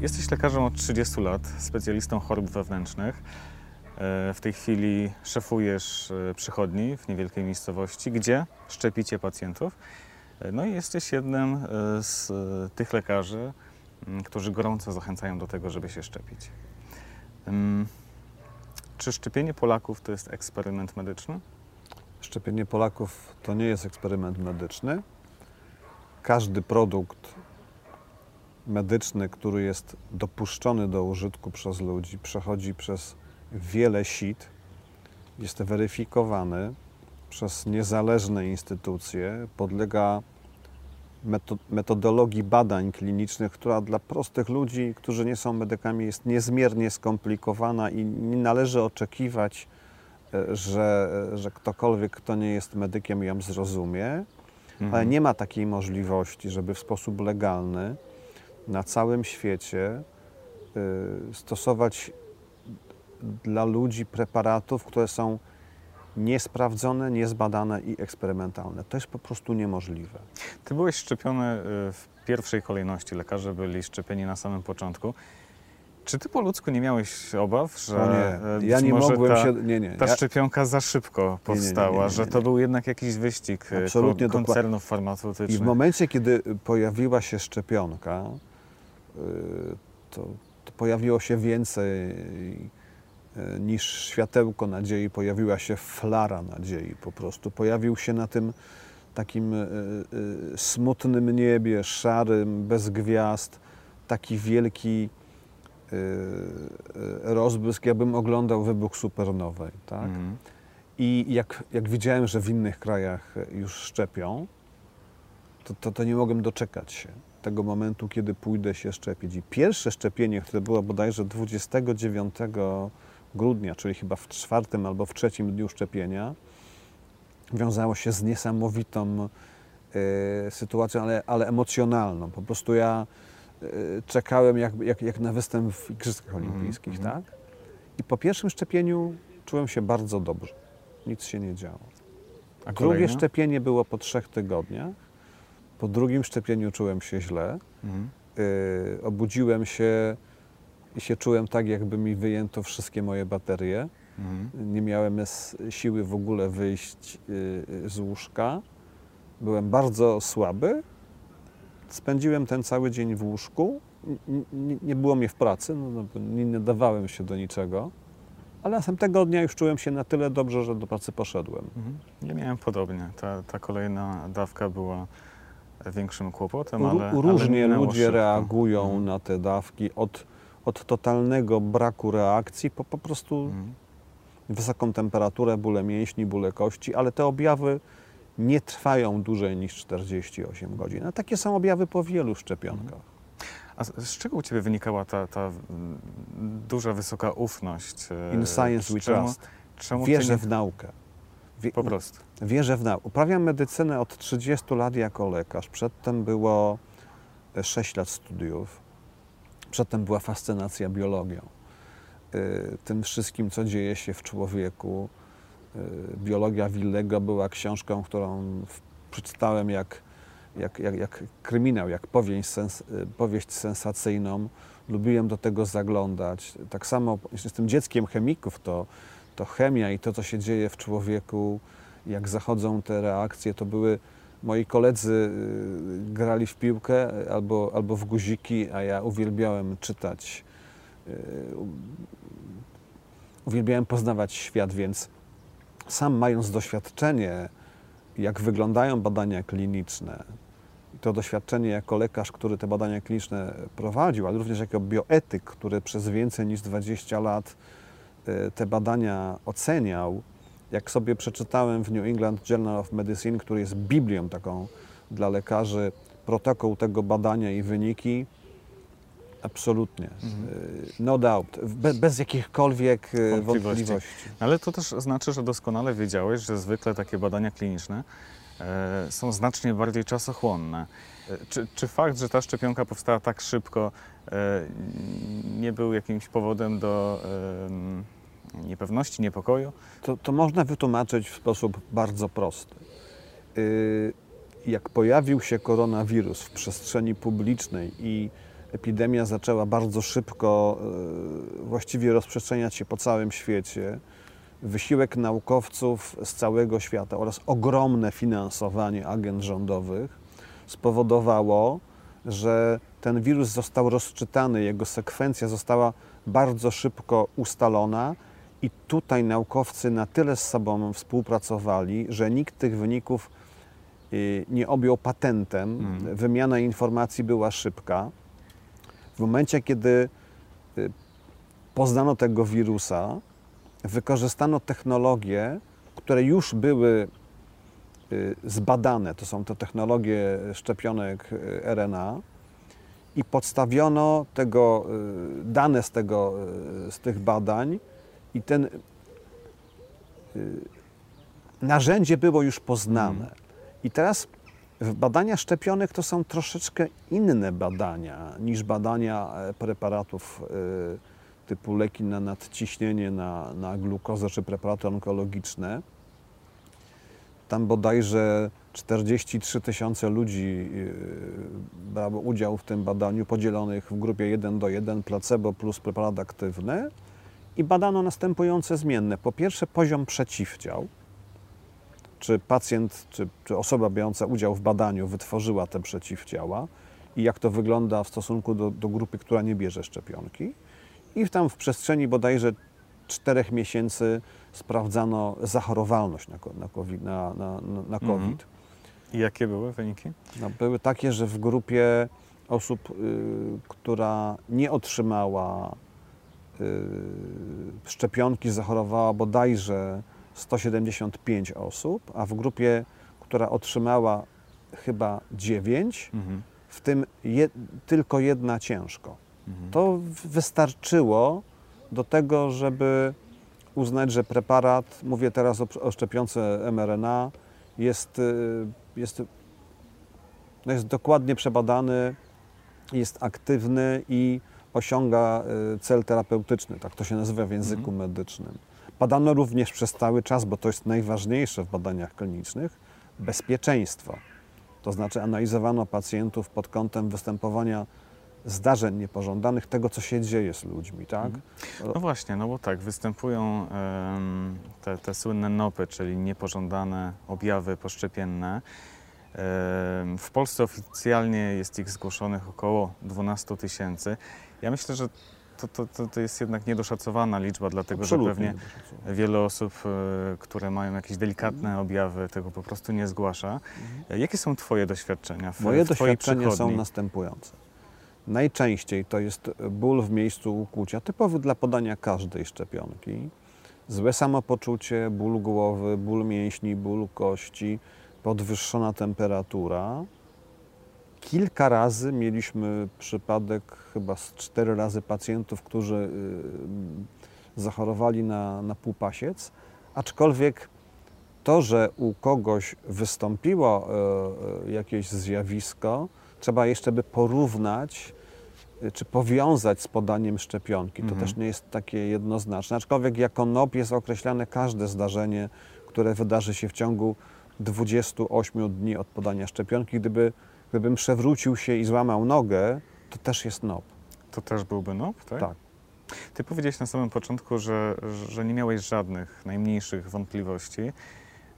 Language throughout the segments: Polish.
Jesteś lekarzem od 30 lat, specjalistą chorób wewnętrznych. E, w tej chwili szefujesz e, przychodni w niewielkiej miejscowości, gdzie szczepicie pacjentów. E, No i jesteś jednym z tych lekarzy, m, którzy gorąco zachęcają do tego, żeby się szczepić. Czy szczepienie Polaków to jest eksperyment medyczny? Szczepienie Polaków to nie jest eksperyment medyczny. Każdy produkt medyczny, który jest dopuszczony do użytku przez ludzi, przechodzi przez wiele sit, jest weryfikowany przez niezależne instytucje, podlega meto- metodologii badań klinicznych, która dla prostych ludzi, którzy nie są medykami, jest niezmiernie skomplikowana i nie należy oczekiwać, e, że, że ktokolwiek, kto nie jest medykiem, ją zrozumie, ale nie ma takiej możliwości, żeby w sposób legalny na całym świecie y, stosować dla ludzi preparatów, które są niesprawdzone, niezbadane i eksperymentalne. To jest po prostu niemożliwe. Ty byłeś szczepiony y, w pierwszej kolejności, lekarze byli szczepieni na samym początku. Czy ty po ludzku nie miałeś obaw, że nie, ja nie mogłem ta, się... Nie, nie, ta ja, szczepionka za szybko powstała, nie, że to był jednak jakiś wyścig e, Absolutnie kon- dokła- koncernów I w farmaceutycznych? momencie, kiedy pojawiła się szczepionka, y, to, to pojawiło się więcej y, niż światełko nadziei, pojawiła się flara nadziei po prostu. Pojawił się na tym takim y, y, smutnym niebie, szarym, bez gwiazd, taki wielki y, y, rozbłysk, jakbym oglądał wybuch supernowej. Tak? Mhm. I jak, jak widziałem, że w innych krajach już szczepią, to, to, to nie mogłem doczekać się tego momentu, kiedy pójdę się szczepić. I pierwsze szczepienie, które było bodajże 29 grudnia, czyli chyba w czwartym albo w trzecim dniu szczepienia, wiązało się z niesamowitą e, sytuacją, ale, ale emocjonalną. Po prostu ja e, czekałem jak, jak, jak na występ w Igrzyskach Olimpijskich, mhm. tak? I po pierwszym szczepieniu czułem się bardzo dobrze. Nic się nie działo. A Drugie szczepienie było po trzech tygodniach. Po drugim szczepieniu czułem się źle. Mhm. Yy, obudziłem się i się czułem tak, jakby mi wyjęto wszystkie moje baterie. Mhm. Nie miałem siły w ogóle wyjść yy, z łóżka. Byłem bardzo słaby. Spędziłem ten cały dzień w łóżku. N- Nie było mnie w pracy, no, no, nie nadawałem się do niczego. Ale następnego dnia już czułem się na tyle dobrze, że do pracy poszedłem. Mhm. Ja miałem podobnie. Ta, ta kolejna dawka była większym kłopotem, ale ale Różnie minęło ludzie szybko. reagują Mhm. na te dawki od, od totalnego braku reakcji po, po prostu Mhm. wysoką temperaturę, bóle mięśni, bóle kości, ale te objawy nie trwają dłużej niż 48 godzin. A takie są objawy po wielu szczepionkach. A z, czego u Ciebie wynikała ta, ta mm, duża, wysoka ufność? e, In science we czemu, trust. Czemu Wierzę nie, w naukę. Po prostu. Wierzę w naukę. Uprawiam medycynę od 30 lat jako lekarz. Przedtem było 6 lat studiów. Przedtem była fascynacja biologią. Y, Tym wszystkim, co dzieje się w człowieku. Y, Biologia Willego była książką, którą przeczytałem jak, jak, jak, jak kryminał, jak powieść, sens, powieść sensacyjną. Lubiłem do tego zaglądać. Tak samo jestem dzieckiem chemików, to, to chemia i to, co się dzieje w człowieku, jak zachodzą te reakcje, to były moi koledzy y, grali w piłkę albo, albo w guziki, a ja uwielbiałem czytać. y, Uwielbiałem poznawać świat, więc sam mając doświadczenie, jak wyglądają badania kliniczne, to doświadczenie jako lekarz, który te badania kliniczne prowadził, ale również jako bioetyk, który przez więcej niż 20 lat te badania oceniał, jak sobie przeczytałem w New England Journal of Medicine, który jest biblią taką dla lekarzy, protokół tego badania i wyniki, absolutnie, y, no doubt, be, bez jakichkolwiek y, Wątpliwości. wątpliwości. Ale to też znaczy, że doskonale wiedziałeś, że zwykle takie badania kliniczne e, są znacznie bardziej czasochłonne. E, Czy, czy fakt, że ta szczepionka powstała tak szybko, e, nie był jakimś powodem do niepewności, niepokoju? To, to można wytłumaczyć w sposób bardzo prosty. Y, Jak pojawił się koronawirus w przestrzeni publicznej i epidemia zaczęła bardzo szybko e, właściwie rozprzestrzeniać się po całym świecie, wysiłek naukowców z całego świata oraz ogromne finansowanie agent rządowych spowodowało, że ten wirus został rozczytany, jego sekwencja została bardzo szybko ustalona i tutaj naukowcy na tyle z sobą współpracowali, że nikt tych wyników y, nie objął patentem. Mhm. Wymiana informacji była szybka. W momencie, kiedy y, poznano tego wirusa, wykorzystano technologie, które już były y, zbadane. To są to technologie szczepionek RNA i podstawiono tego, dane z, tego, z tych badań i ten y, narzędzie było już poznane. I teraz w badaniach szczepionek to są troszeczkę inne badania niż badania e, preparatów y, typu leki na nadciśnienie, na, na glukozę czy preparaty onkologiczne. Tam bodajże 43 tysiące ludzi yy, brało udział w tym badaniu, podzielonych w grupie 1 do 1, placebo plus preparat aktywny. I badano następujące zmienne. Po pierwsze, poziom przeciwciał. Czy pacjent, czy, czy osoba biorąca udział w badaniu wytworzyła te przeciwciała i jak to wygląda w stosunku do, do grupy, która nie bierze szczepionki. I tam w przestrzeni bodajże czterech miesięcy sprawdzano zachorowalność na, na COVID. Na, na, na, Mhm. COVID. I jakie były wyniki? No, były takie, że w grupie osób, y, która nie otrzymała szczepionki, zachorowała bodajże 175 osób, a w grupie, która otrzymała chyba 9, Mhm. w tym je, tylko jedna ciężko. Mhm. To wystarczyło do tego, żeby uznać, że preparat, mówię teraz o, o szczepionce mRNA, jest, y, jest, no jest dokładnie przebadany, jest aktywny i osiąga y, cel terapeutyczny, tak to się nazywa w języku medycznym. Badano również przez cały czas, bo to jest najważniejsze w badaniach klinicznych, bezpieczeństwo. To znaczy analizowano pacjentów pod kątem występowania zdarzeń niepożądanych, tego co się dzieje z ludźmi, tak? No właśnie, no bo tak, występują te, te słynne NOPy, czyli niepożądane objawy poszczepienne. W Polsce oficjalnie jest ich zgłoszonych około 12 tysięcy. Ja myślę, że to, to, to, to jest jednak niedoszacowana liczba, dlatego że Absolutnie pewnie nie doszacuję. wiele osób, e, które mają jakieś delikatne objawy, tego po prostu nie zgłasza. E, Jakie są Twoje doświadczenia w, Moje w doświadczenia są następujące. Najczęściej to jest ból w miejscu ukłucia, typowy dla podania każdej szczepionki. Złe samopoczucie, ból głowy, ból mięśni, ból kości, podwyższona temperatura. Kilka razy mieliśmy przypadek, chyba z cztery razy pacjentów, którzy y, zachorowali na, na półpasiec, aczkolwiek to, że u kogoś wystąpiło e, e, jakieś zjawisko, trzeba jeszcze by porównać e, czy powiązać z podaniem szczepionki. To Mhm. też nie jest takie jednoznaczne. Aczkolwiek jako NOP jest określane każde zdarzenie, które wydarzy się w ciągu 28 dni od podania szczepionki. Gdyby, gdybym przewrócił się i złamał nogę, to też jest NOP. To też byłby NOP, tak? Tak. Ty powiedziałeś na samym początku, że, że nie miałeś żadnych najmniejszych wątpliwości.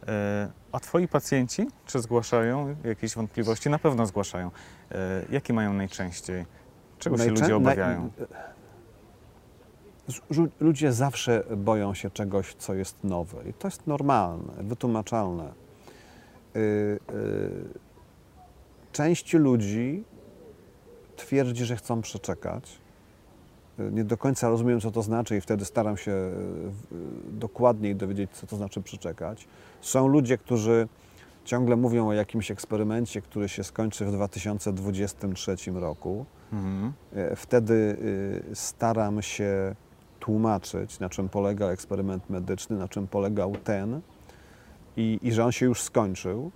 E, A twoi pacjenci, czy zgłaszają jakieś wątpliwości? Na pewno zgłaszają. E, Jakie mają najczęściej? Czego się Najczę- ludzie naj- obawiają? Ludzie zawsze boją się czegoś, co jest nowe i to jest normalne, wytłumaczalne. Y, Część ludzi twierdzi, że chcą przeczekać. Y, Nie do końca rozumiem, co to znaczy, i wtedy staram się y, w- dokładniej dowiedzieć, co to znaczy przeczekać. Są ludzie, którzy ciągle mówią o jakimś eksperymencie, który się skończy w 2023 roku. Mhm. Wtedy y, staram się tłumaczyć, na czym polega eksperyment medyczny, na czym polegał ten i, i że on się już skończył.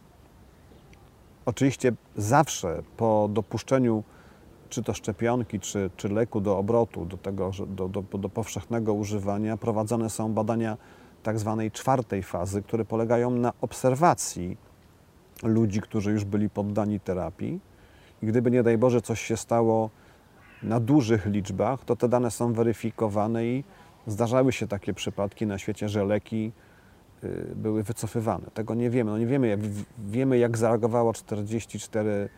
Oczywiście zawsze po dopuszczeniu czy to szczepionki, czy, czy leku do obrotu, do, tego, do, do, do powszechnego używania, prowadzone są badania tak zwanej czwartej fazy, które polegają na obserwacji ludzi, którzy już byli poddani terapii. I gdyby nie daj Boże coś się stało na dużych liczbach, to te dane są weryfikowane i zdarzały się takie przypadki na świecie, że leki były wycofywane. Tego nie wiemy. No nie wiemy, jak, wiemy jak zareagowało 44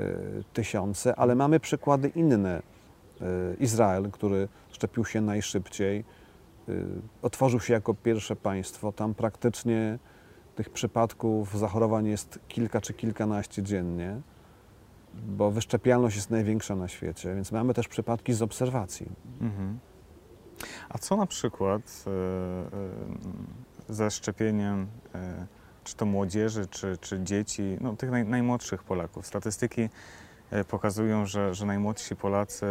y, tysiące, ale mamy przykłady inne. Y, Izrael, który szczepił się najszybciej, otworzył się jako pierwsze państwo. Tam praktycznie tych przypadków zachorowań jest kilka czy kilkanaście dziennie bo wyszczepialność jest największa na świecie, więc mamy też przypadki z obserwacji. Mhm. A co na przykład e, e, e, czy to młodzieży, czy, czy dzieci, no, tych naj, najmłodszych Polaków? Statystyki pokazują, że, że najmłodsi Polacy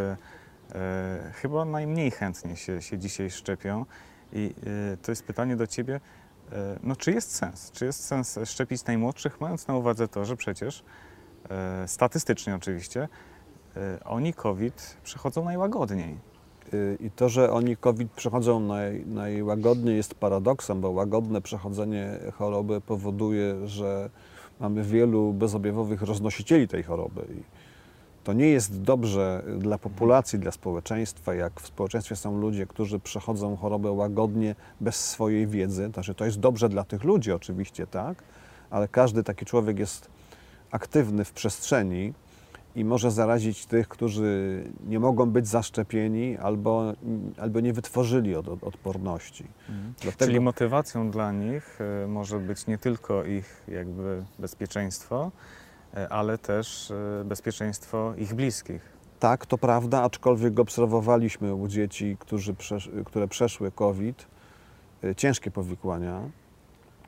e, chyba najmniej chętnie się, się dzisiaj szczepią. I e, to jest pytanie do Ciebie, e, no, czy jest sens? Czy jest sens szczepić najmłodszych, mając na uwadze to, że przecież E, statystycznie oczywiście, e, oni COVID przechodzą najłagodniej. I to, że oni COVID przechodzą naj, najłagodniej jest paradoksem, bo łagodne przechodzenie choroby powoduje, że mamy wielu bezobjawowych roznosicieli tej choroby. I to nie jest dobrze dla populacji, dla społeczeństwa, jak w społeczeństwie są ludzie, którzy przechodzą chorobę łagodnie bez swojej wiedzy. Znaczy, to jest dobrze dla tych ludzi oczywiście, tak, ale każdy taki człowiek jest aktywny w przestrzeni i może zarazić tych, którzy nie mogą być zaszczepieni albo, albo nie wytworzyli od, od odporności. Mhm. Dlatego... Czyli motywacją dla nich e, może być nie tylko ich jakby bezpieczeństwo, e, ale też e, bezpieczeństwo ich bliskich. Tak, to prawda, aczkolwiek obserwowaliśmy u dzieci, którzy przesz które przeszły COVID, ciężkie powikłania,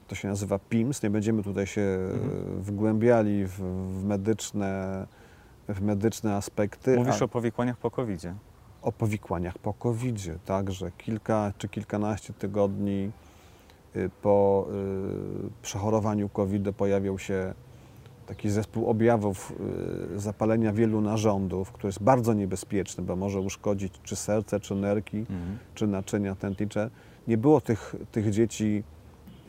to się nazywa PIMS. Nie będziemy tutaj się mhm. wgłębiali w, w, medyczne, w medyczne aspekty. Mówisz a... o powikłaniach po covid -zie. O powikłaniach po covid tak, że kilka czy kilkanaście tygodni y, po y, przechorowaniu COVID pojawiał się taki zespół objawów y, zapalenia wielu narządów, który jest bardzo niebezpieczny, bo może uszkodzić czy serce, czy nerki, mhm. czy naczynia tętnicze. Nie było tych, tych dzieci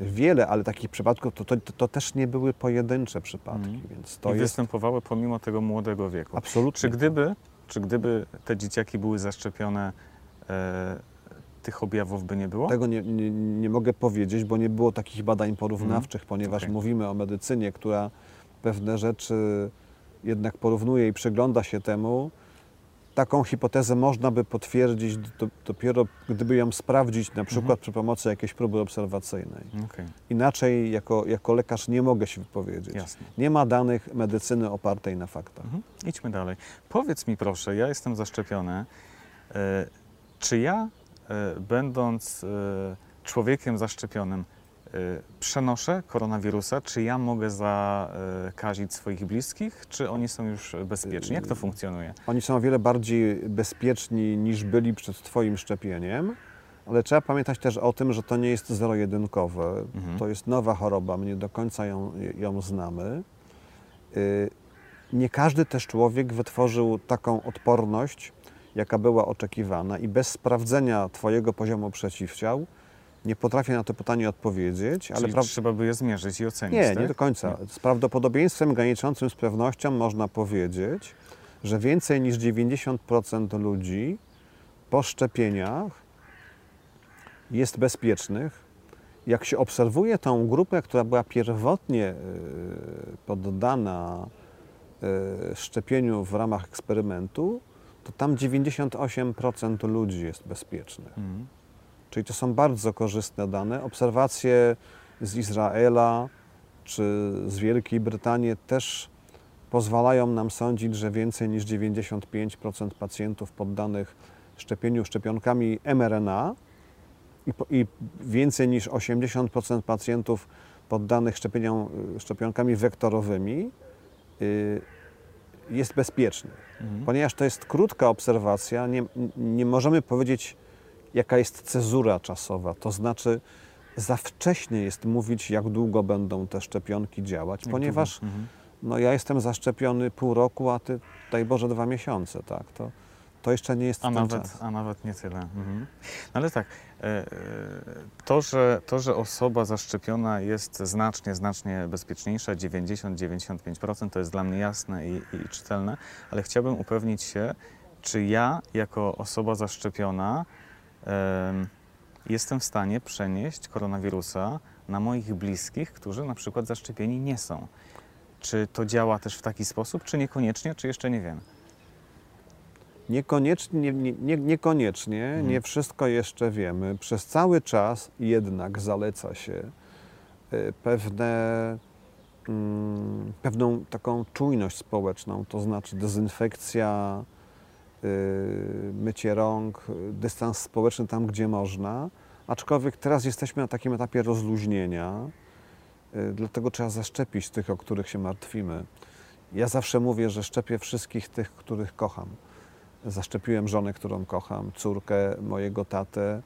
wiele, ale takich przypadków to, to, to też nie były pojedyncze przypadki. Mm. Więc to I jest... występowały pomimo tego młodego wieku. Absolutnie. Czy gdyby, czy gdyby te dzieciaki były zaszczepione, e, tych objawów by nie było? Tego nie, nie, nie, mogę powiedzieć, bo nie było takich badań porównawczych, mm. ponieważ okay. mówimy o medycynie, która pewne rzeczy jednak porównuje i przygląda się temu, taką hipotezę można by potwierdzić dopiero, gdyby ją sprawdzić na przykład mhm. przy pomocy jakiejś próby obserwacyjnej. Okay. Inaczej jako, jako lekarz nie mogę się wypowiedzieć. Jasne. Nie ma danych medycyny opartej na faktach. Mhm. Idźmy dalej. Powiedz mi proszę, ja jestem zaszczepiony. E, czy ja, e, będąc e, człowiekiem zaszczepionym, przenoszę koronawirusa, czy ja mogę zakazić swoich bliskich, czy oni są już bezpieczni? Jak to y, funkcjonuje? Oni są o wiele bardziej bezpieczni niż byli przed Twoim szczepieniem, ale trzeba pamiętać też o tym, że to nie jest zero-jedynkowe. Mhm. To jest nowa choroba, my nie do końca ją, ją znamy. Y, nie każdy też człowiek wytworzył taką odporność, jaka była oczekiwana i bez sprawdzenia Twojego poziomu przeciwciał nie potrafię na to pytanie odpowiedzieć, ale pra... trzeba by je zmierzyć i ocenić. Nie, tak? nie do końca. Z prawdopodobieństwem graniczącym z pewnością można powiedzieć, że więcej niż 90% ludzi po szczepieniach jest bezpiecznych. Jak się obserwuje tą grupę, która była pierwotnie e, poddana e, szczepieniu w ramach eksperymentu, to tam 98% ludzi jest bezpiecznych. Mhm. Czyli to są bardzo korzystne dane. Obserwacje z Izraela czy z Wielkiej Brytanii też pozwalają nam sądzić, że więcej niż 95% pacjentów poddanych szczepieniu szczepionkami mRNA i, i więcej niż 80% pacjentów poddanych szczepieniom, szczepionkami wektorowymi y, jest bezpiecznych. Mhm. Ponieważ to jest krótka obserwacja, nie, nie możemy powiedzieć jaka jest cezura czasowa, to znaczy za wcześnie jest mówić, jak długo będą te szczepionki działać, ponieważ mhm. no, ja jestem zaszczepiony pół roku, a ty, daj Boże, dwa miesiące, tak, to, to jeszcze nie jest a nawet, czas. A nawet nie tyle. Mhm. No ale tak, e, e, to że, to, że osoba zaszczepiona jest znacznie, znacznie bezpieczniejsza, 90-95%, to jest dla mnie jasne i, i czytelne, ale chciałbym upewnić się, czy ja jako osoba zaszczepiona jestem w stanie przenieść koronawirusa na moich bliskich, którzy na przykład zaszczepieni nie są. Czy to działa też w taki sposób, czy niekoniecznie, czy jeszcze nie wiem? Niekoniecznie, nie, nie, nie, niekoniecznie, Mhm. nie wszystko jeszcze wiemy. Przez cały czas jednak zaleca się y, pewne, mm, pewną taką czujność społeczną, to znaczy dezynfekcja, mycie rąk, y, dystans społeczny tam, gdzie można. Aczkolwiek teraz jesteśmy na takim etapie rozluźnienia, y, dlatego trzeba zaszczepić tych, o których się martwimy. Ja zawsze mówię, że szczepię wszystkich tych, których kocham. Zaszczepiłem żonę, którą kocham, córkę mojego tatę,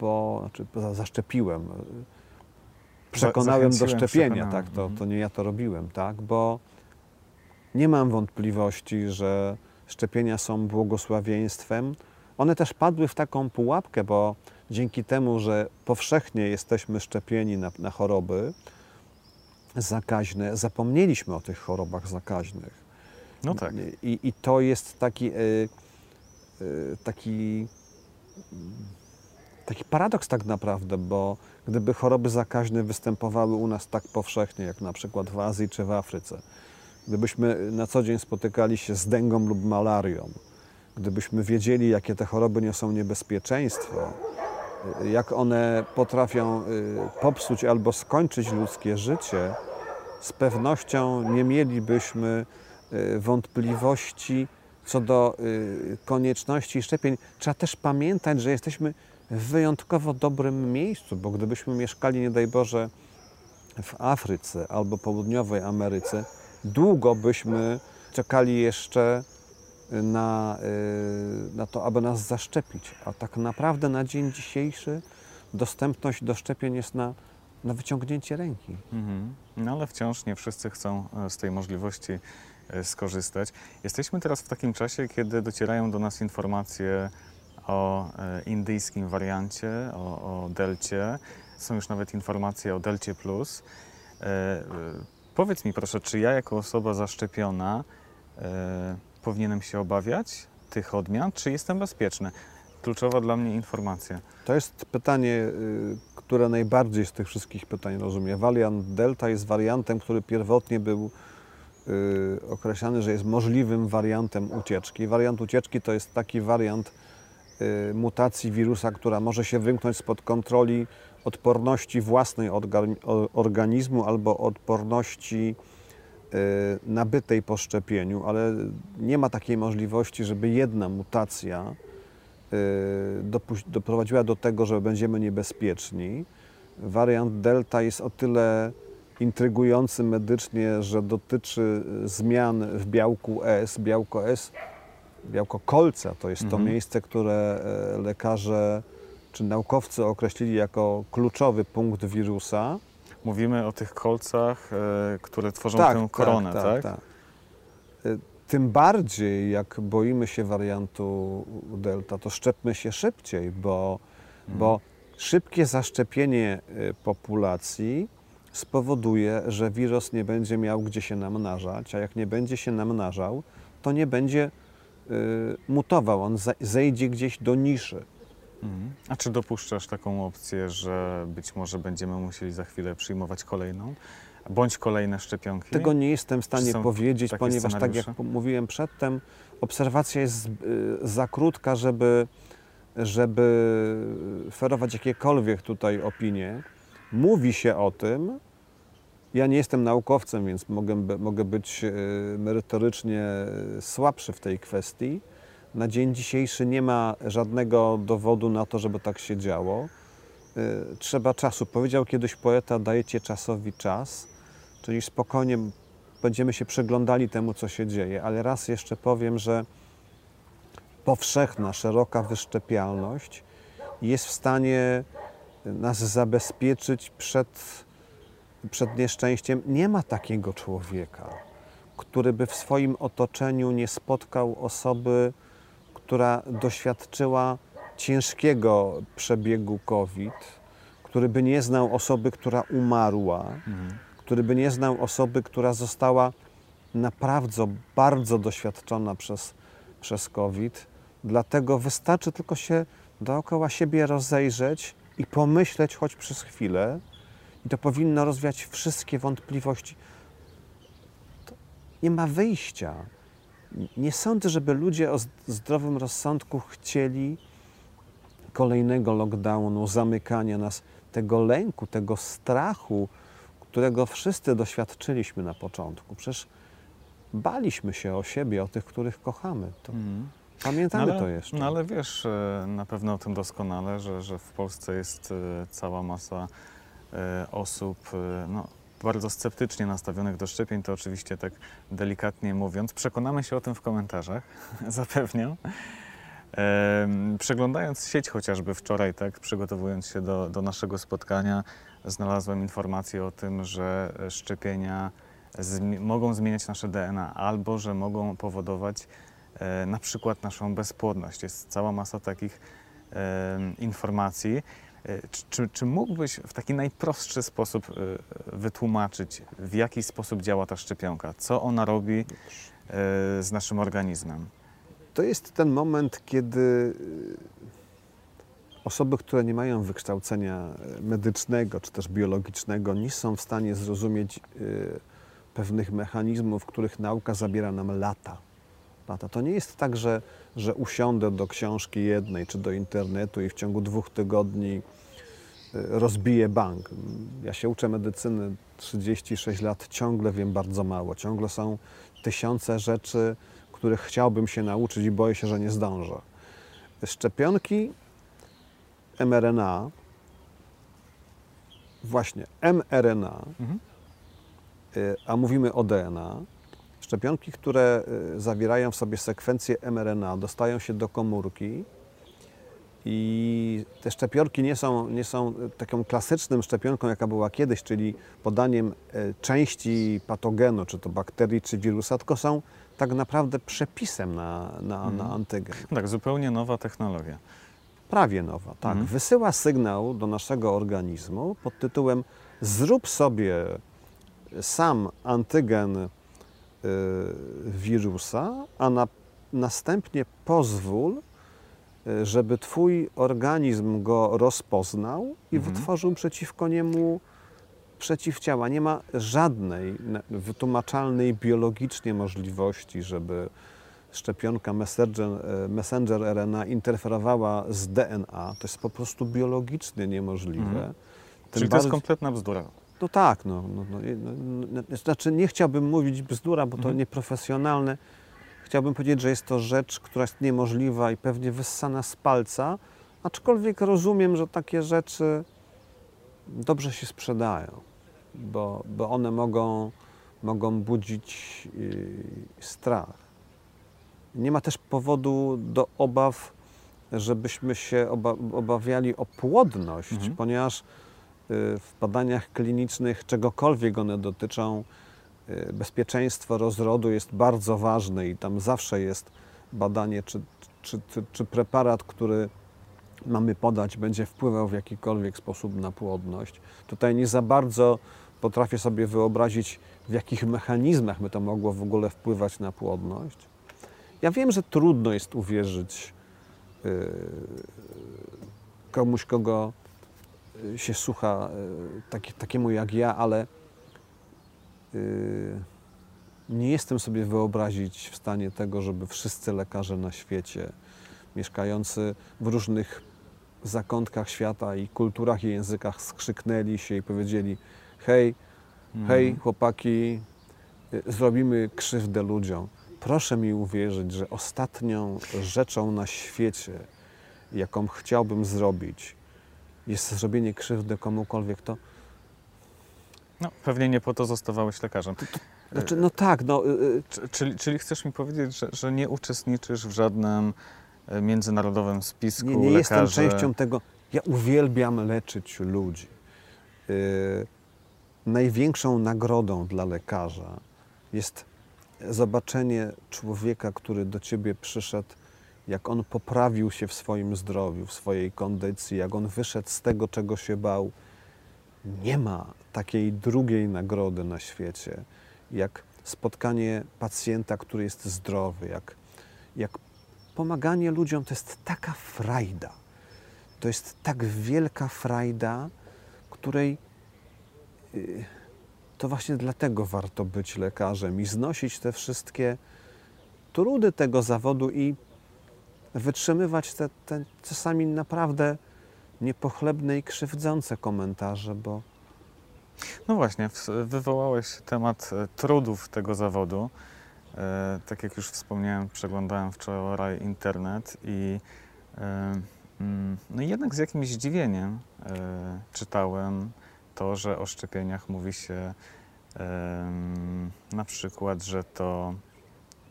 bo znaczy, za- zaszczepiłem. Przekonałem do szczepienia, przekonałem. tak, to, Mhm. to nie ja to robiłem, tak, bo nie mam wątpliwości, że szczepienia są błogosławieństwem. One też padły w taką pułapkę, bo dzięki temu, że powszechnie jesteśmy szczepieni na, na choroby zakaźne, zapomnieliśmy o tych chorobach zakaźnych. No tak. I, i to jest taki, y, y, taki, taki paradoks tak naprawdę, bo gdyby choroby zakaźne występowały u nas tak powszechnie, jak na przykład w Azji czy w Afryce, gdybyśmy na co dzień spotykali się z dęgą lub malarią, gdybyśmy wiedzieli, jakie te choroby niosą niebezpieczeństwo, jak one potrafią y, popsuć albo skończyć ludzkie życie, z pewnością nie mielibyśmy y, wątpliwości co do y, konieczności szczepień. Trzeba też pamiętać, że jesteśmy w wyjątkowo dobrym miejscu, bo gdybyśmy mieszkali, nie daj Boże, w Afryce albo południowej Ameryce, długo byśmy czekali jeszcze na, y, na to, aby nas zaszczepić. A tak naprawdę na dzień dzisiejszy dostępność do szczepień jest na, na wyciągnięcie ręki. Mhm. No ale wciąż nie wszyscy chcą e, z tej możliwości e, skorzystać. Jesteśmy teraz w takim czasie, kiedy docierają do nas informacje o e, indyjskim wariancie, o, o delcie. Są już nawet informacje o delcie plus. Powiedz mi proszę, czy ja jako osoba zaszczepiona e, powinienem się obawiać tych odmian, czy jestem bezpieczny? Kluczowa dla mnie informacja. To jest pytanie, y, które najbardziej z tych wszystkich pytań rozumie. Wariant Delta jest wariantem, który pierwotnie był y, określany, że jest możliwym wariantem ucieczki. Wariant ucieczki to jest taki wariant y, mutacji wirusa, która może się wymknąć spod kontroli odporności własnej organizmu albo odporności y, nabytej po szczepieniu, ale nie ma takiej możliwości, żeby jedna mutacja y, doprowadziła do tego, że będziemy niebezpieczni. Wariant Delta jest o tyle intrygujący medycznie, że dotyczy y, zmian w białku S. Białko S, białko kolca to jest to Mhm. miejsce, które lekarze czy naukowcy określili jako kluczowy punkt wirusa. Mówimy o tych kolcach, e, które tworzą tę koronę, tak? Y, Tym bardziej, jak boimy się wariantu Delta, to szczepmy się szybciej, bo, Mhm. bo szybkie zaszczepienie y, populacji spowoduje, że wirus nie będzie miał gdzie się namnażać, a jak nie będzie się namnażał, to nie będzie y, mutował, on zejdzie gdzieś do niszy. Mhm. A czy dopuszczasz taką opcję, że być może będziemy musieli za chwilę przyjmować kolejną, bądź kolejne szczepionki? Tego nie jestem w stanie powiedzieć, ponieważ tak jak mówiłem przedtem, obserwacja jest y, za krótka, żeby, żeby ferować jakiekolwiek tutaj opinie. Mówi się o tym. Ja nie jestem naukowcem, więc mogę, mogę być y, merytorycznie słabszy w tej kwestii. Na dzień dzisiejszy nie ma żadnego dowodu na to, żeby tak się działo. Y, Trzeba czasu. Powiedział kiedyś poeta, dajecie czasowi czas, czyli spokojnie będziemy się przyglądali temu, co się dzieje. Ale raz jeszcze powiem, że powszechna, szeroka wyszczepialność jest w stanie nas zabezpieczyć przed, przed nieszczęściem. Nie ma takiego człowieka, który by w swoim otoczeniu nie spotkał osoby, która doświadczyła ciężkiego przebiegu COVID, który by nie znał osoby, która umarła, Mhm. który by nie znał osoby, która została naprawdę bardzo doświadczona przez, przez COVID. Dlatego wystarczy tylko się dookoła siebie rozejrzeć i pomyśleć choć przez chwilę, i to powinno rozwiać wszystkie wątpliwości. To nie ma wyjścia. Nie sądzę, żeby ludzie o zdrowym rozsądku chcieli kolejnego lockdownu, zamykania nas, tego lęku, tego strachu, którego wszyscy doświadczyliśmy na początku. Przecież baliśmy się o siebie, o tych, których kochamy. To Mhm. Pamiętamy no ale, to jeszcze. No ale wiesz e, na pewno o tym doskonale, że, że w Polsce jest e, cała masa e, osób no, bardzo sceptycznie nastawionych do szczepień, to oczywiście tak delikatnie mówiąc. Przekonamy się o tym w komentarzach, zapewniam. Przeglądając sieć chociażby wczoraj, tak, przygotowując się do, do naszego spotkania, znalazłem informację o tym, że szczepienia zmi- mogą zmieniać nasze DNA albo że mogą powodować e, na przykład naszą bezpłodność. Jest cała masa takich em, informacji. E, Czy, czy, mógłbyś w taki najprostszy sposób e, wytłumaczyć, w jaki sposób działa ta szczepionka? Co ona robi e, z naszym organizmem? To jest ten moment, kiedy osoby, które nie mają wykształcenia medycznego czy też biologicznego, nie są w stanie zrozumieć pewnych mechanizmów, których nauka zabiera nam lata. lata. To nie jest tak, że, że usiądę do książki jednej czy do internetu i w ciągu dwóch tygodni y, rozbiję bank. Ja się uczę medycyny 36 lat, ciągle wiem bardzo mało. Ciągle są tysiące rzeczy, których chciałbym się nauczyć i boję się, że nie zdążę. Szczepionki mRNA, właśnie mRNA, Mhm. y, a mówimy o DNA, szczepionki, które y, zawierają w sobie sekwencję mRNA, dostają się do komórki i te szczepionki nie są, nie są taką klasyczną szczepionką, jaka była kiedyś, czyli podaniem y, części patogenu, czy to bakterii, czy wirusa, tylko są tak naprawdę przepisem na, na, Mhm. na antygen. Tak, zupełnie nowa technologia. Prawie nowa, tak. Mhm. Wysyła sygnał do naszego organizmu pod tytułem zrób sobie sam antygen y, wirusa, a na, następnie pozwól, y, żeby Twój organizm go rozpoznał i Mhm. wytworzył przeciwko niemu przeciwciała. Nie ma żadnej wytłumaczalnej biologicznie możliwości, żeby szczepionka messenger, e, messenger RNA interferowała z DNA. To jest po prostu biologicznie niemożliwe. Mhm. Czyli to jest bardziej- kompletna bzdura. No tak, no, no, no, no, no, znaczy nie chciałbym mówić bzdura, bo to Mhm. nieprofesjonalne. Chciałbym powiedzieć, że jest to rzecz, która jest niemożliwa i pewnie wyssana z palca, aczkolwiek rozumiem, że takie rzeczy dobrze się sprzedają, bo, bo one mogą, mogą budzić yy, strach. Nie ma też powodu do obaw, żebyśmy się oba, obawiali o płodność, Mhm. ponieważ y, w badaniach klinicznych, czegokolwiek one dotyczą, y, bezpieczeństwo rozrodu jest bardzo ważne i tam zawsze jest badanie, czy, czy, czy, czy preparat, który mamy podać, będzie wpływał w jakikolwiek sposób na płodność. Tutaj nie za bardzo potrafię sobie wyobrazić, w jakich mechanizmach by to mogło w ogóle wpływać na płodność. Ja wiem, że trudno jest uwierzyć y, komuś, kogo y, się słucha, y, taki, takiemu jak ja, ale y, nie jestem sobie wyobrazić w stanie tego, żeby wszyscy lekarze na świecie, mieszkający w różnych zakątkach świata i kulturach i językach, skrzyknęli się i powiedzieli: Hej, hej, Mhm. chłopaki, y, zrobimy krzywdę ludziom. Proszę mi uwierzyć, że ostatnią rzeczą na świecie, jaką chciałbym zrobić, jest zrobienie krzywdy komukolwiek. To No, pewnie nie po to zostawałeś lekarzem. znaczy, no tak, no. y, y, Czy- Czyli, czyli chcesz mi powiedzieć, że, że nie uczestniczysz w żadnym e, międzynarodowym spisku Nie, nie jestem lekarzy? częścią tego. Ja uwielbiam leczyć ludzi. Yy, największą nagrodą dla lekarza jest zobaczenie człowieka, który do ciebie przyszedł, jak on poprawił się w swoim zdrowiu, w swojej kondycji, jak on wyszedł z tego, czego się bał. Nie ma takiej drugiej nagrody na świecie, jak spotkanie pacjenta, który jest zdrowy, jak, jak pomaganie ludziom, to jest taka frajda. To jest tak wielka frajda, której y, to właśnie dlatego warto być lekarzem i znosić te wszystkie trudy tego zawodu i wytrzymywać te, te czasami naprawdę niepochlebne i krzywdzące komentarze, bo No właśnie, wywołałeś temat e, trudów tego zawodu. E, Tak jak już wspomniałem, przeglądałem wczoraj internet i e, mm, no jednak z jakimś zdziwieniem czytałem to, że o szczepieniach mówi się em, na przykład, że to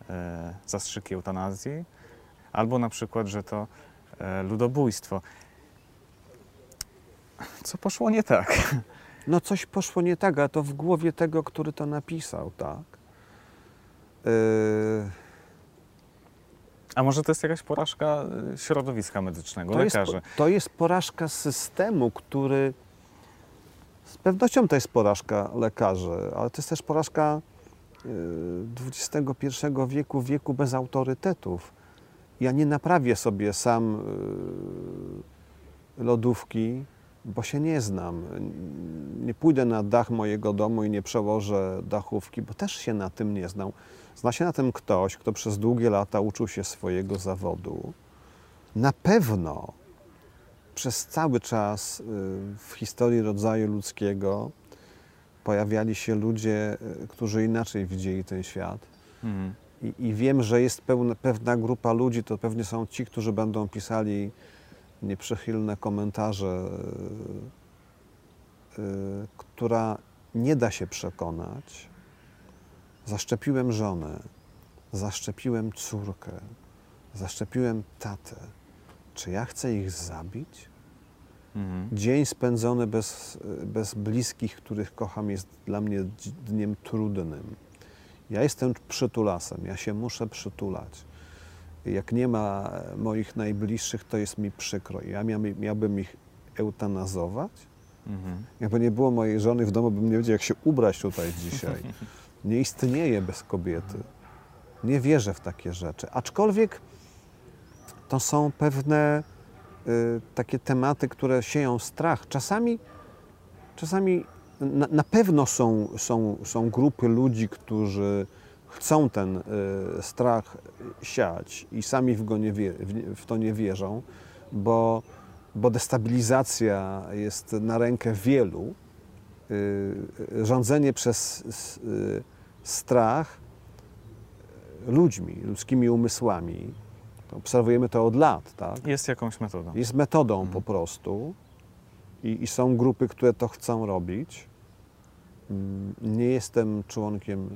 e, zastrzyk eutanazji, albo na przykład, że to e, ludobójstwo. Co poszło nie tak? no coś poszło nie tak, a to w głowie tego, który to napisał, tak? Yy, A może to jest jakaś porażka y, środowiska medycznego, to, jest, lekarzy? to jest porażka systemu, który z pewnością to jest porażka lekarzy, ale to jest też porażka XXI wieku, wieku bez autorytetów. Ja nie naprawię sobie sam yy, lodówki, bo się nie znam. Nie pójdę na dach mojego domu i nie przełożę dachówki, bo też się na tym nie znam. Zna się na tym ktoś, kto przez długie lata uczył się swojego zawodu. Na pewno przez cały czas y, w historii rodzaju ludzkiego pojawiali się ludzie, y, którzy inaczej widzieli ten świat. Mhm. I, I wiem, że jest pełna, pewna grupa ludzi, to pewnie są ci, którzy będą pisali nieprzychylne komentarze, y, y, która nie da się przekonać. Zaszczepiłem żonę, zaszczepiłem córkę, zaszczepiłem tatę. Czy ja chcę ich zabić? Mhm. Dzień spędzony bez, bez bliskich, których kocham, jest dla mnie dniem trudnym. Ja jestem przytulasem, ja się muszę przytulać. Jak nie ma moich najbliższych, to jest mi przykro. Ja miałbym, miałbym ich eutanazować? Mhm. Jakby nie było mojej żony w domu, bym nie wiedział, jak się ubrać tutaj dzisiaj. Nie istnieje bez kobiety. Nie wierzę w takie rzeczy. Aczkolwiek to są pewne y, takie tematy, które sieją strach. Czasami, czasami na, na pewno są, są, są grupy ludzi, którzy chcą ten y, strach siać i sami w, go nie wie, w, w to nie wierzą, bo, bo destabilizacja jest na rękę wielu. Y, rządzenie przez y, strach ludźmi, ludzkimi umysłami. Obserwujemy to od lat, tak? Jest jakąś metodą. Jest metodą Mhm. po prostu I, i są grupy, które to chcą robić. Mm, Nie jestem członkiem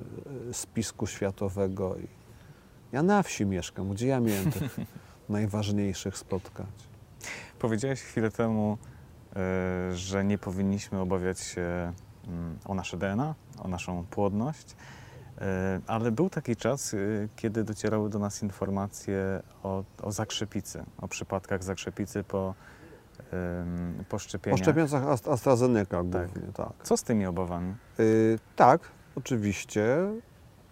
e, spisku światowego. i Ja na wsi mieszkam, gdzie ja miałem tych najważniejszych spotkać. Powiedziałeś chwilę temu, e, że nie powinniśmy obawiać się mm, o nasze DNA, o naszą płodność, e, ale był taki czas, kiedy docierały do nas informacje o, o zakrzepicy, o przypadkach zakrzepicy po, po Po szczepieniach. szczepionkach Ast- AstraZeneca głównie, tak. Co z tymi obawami? Y, tak, oczywiście.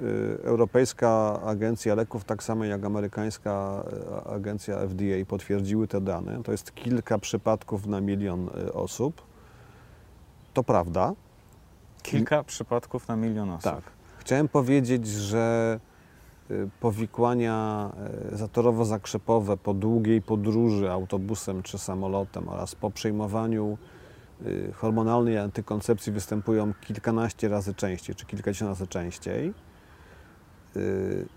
Y, Europejska Agencja Leków, tak samo jak amerykańska y, agencja FDA potwierdziły te dane. To jest kilka przypadków na milion osób. To prawda. Kilka przypadków na milion osób. Tak. Chciałem powiedzieć, że powikłania y, zatorowo-zakrzepowe po długiej podróży autobusem czy samolotem oraz po przyjmowaniu y, hormonalnej antykoncepcji występują kilkanaście razy częściej czy kilkadziesiąt razy częściej. Y,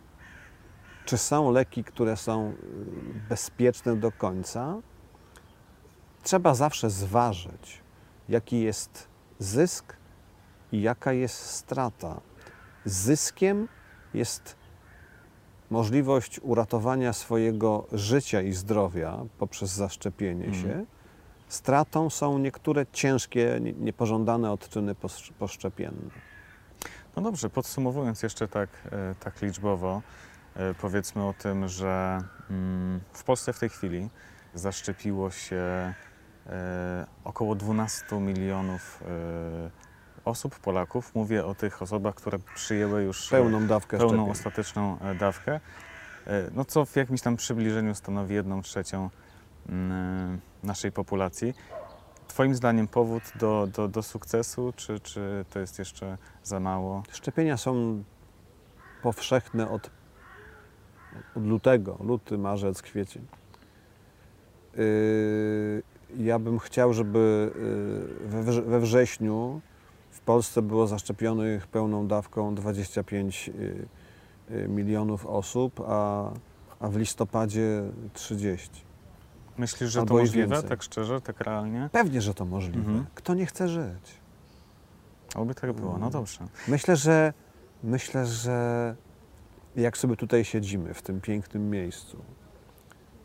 Czy są leki, które są y, bezpieczne do końca? Trzeba zawsze zważyć, jaki jest zysk i jaka jest strata. Zyskiem jest możliwość uratowania swojego życia i zdrowia poprzez zaszczepienie Mhm. się. Stratą są niektóre ciężkie, nie- niepożądane odczyny posz- poszczepienne. No dobrze, podsumowując jeszcze tak, e, tak liczbowo, e, powiedzmy o tym, że mm, w Polsce w tej chwili zaszczepiło się e, około 12 milionów osób, Polaków, mówię o tych osobach, które przyjęły już e, Pełną dawkę pełną szczepień. ostateczną e, dawkę, e, no co w jakimś tam przybliżeniu stanowi jedną trzecią mm, naszej populacji. Twoim zdaniem powód do, do, do sukcesu, czy, czy to jest jeszcze za mało? Szczepienia są powszechne od, od lutego, luty, marzec, kwiecień. Yy, ja bym chciał, żeby yy, we, we wrześniu w Polsce było zaszczepionych pełną dawką 25 yy, yy, milionów osób, a, a w listopadzie 30. Myślisz, że Albo to możliwe, więcej. tak szczerze, tak realnie? Pewnie, że to możliwe. Mhm. Kto nie chce żyć? Oby tak było, no Mm. dobrze. Myślę, że myślę, że jak sobie tutaj siedzimy w tym pięknym miejscu,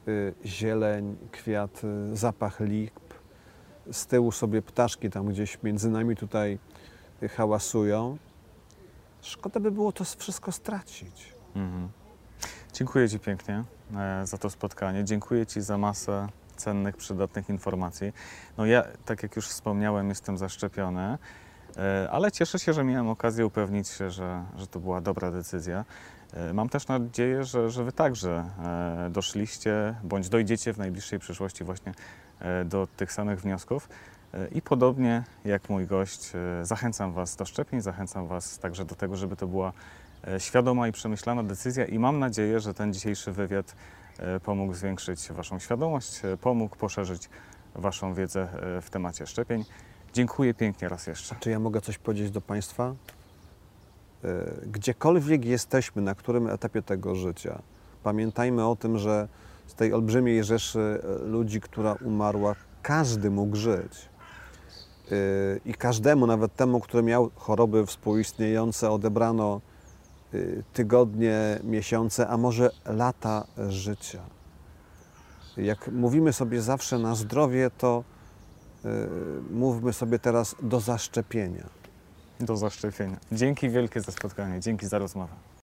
y, zieleń, kwiaty, zapach lip, z tyłu sobie ptaszki tam gdzieś między nami tutaj y, hałasują. Szkoda by było to wszystko stracić. Mhm. Dziękuję Ci pięknie e, za to spotkanie. Dziękuję Ci za masę cennych, przydatnych informacji. No ja, tak jak już wspomniałem, jestem zaszczepiony, e, ale cieszę się, że miałem okazję upewnić się, że, że to była dobra decyzja. E, Mam też nadzieję, że, że Wy także doszliście bądź dojdziecie w najbliższej przyszłości właśnie do tych samych wniosków. E, I podobnie jak mój gość, e, zachęcam Was do szczepień, zachęcam Was także do tego, żeby to była e, świadoma i przemyślana decyzja i mam nadzieję, że ten dzisiejszy wywiad pomógł zwiększyć Waszą świadomość, pomógł poszerzyć Waszą wiedzę w temacie szczepień. Dziękuję pięknie raz jeszcze. Czy ja mogę coś powiedzieć do Państwa? Gdziekolwiek jesteśmy, na którym etapie tego życia, pamiętajmy o tym, że z tej olbrzymiej rzeszy ludzi, która umarła, każdy mógł żyć. I każdemu, nawet temu, który miał choroby współistniejące, odebrano y, tygodnie, miesiące, a może lata życia. Jak mówimy sobie zawsze na zdrowie, to y, mówmy sobie teraz do zaszczepienia. Do zaszczepienia. Dzięki wielkie za spotkanie, dzięki za rozmowę.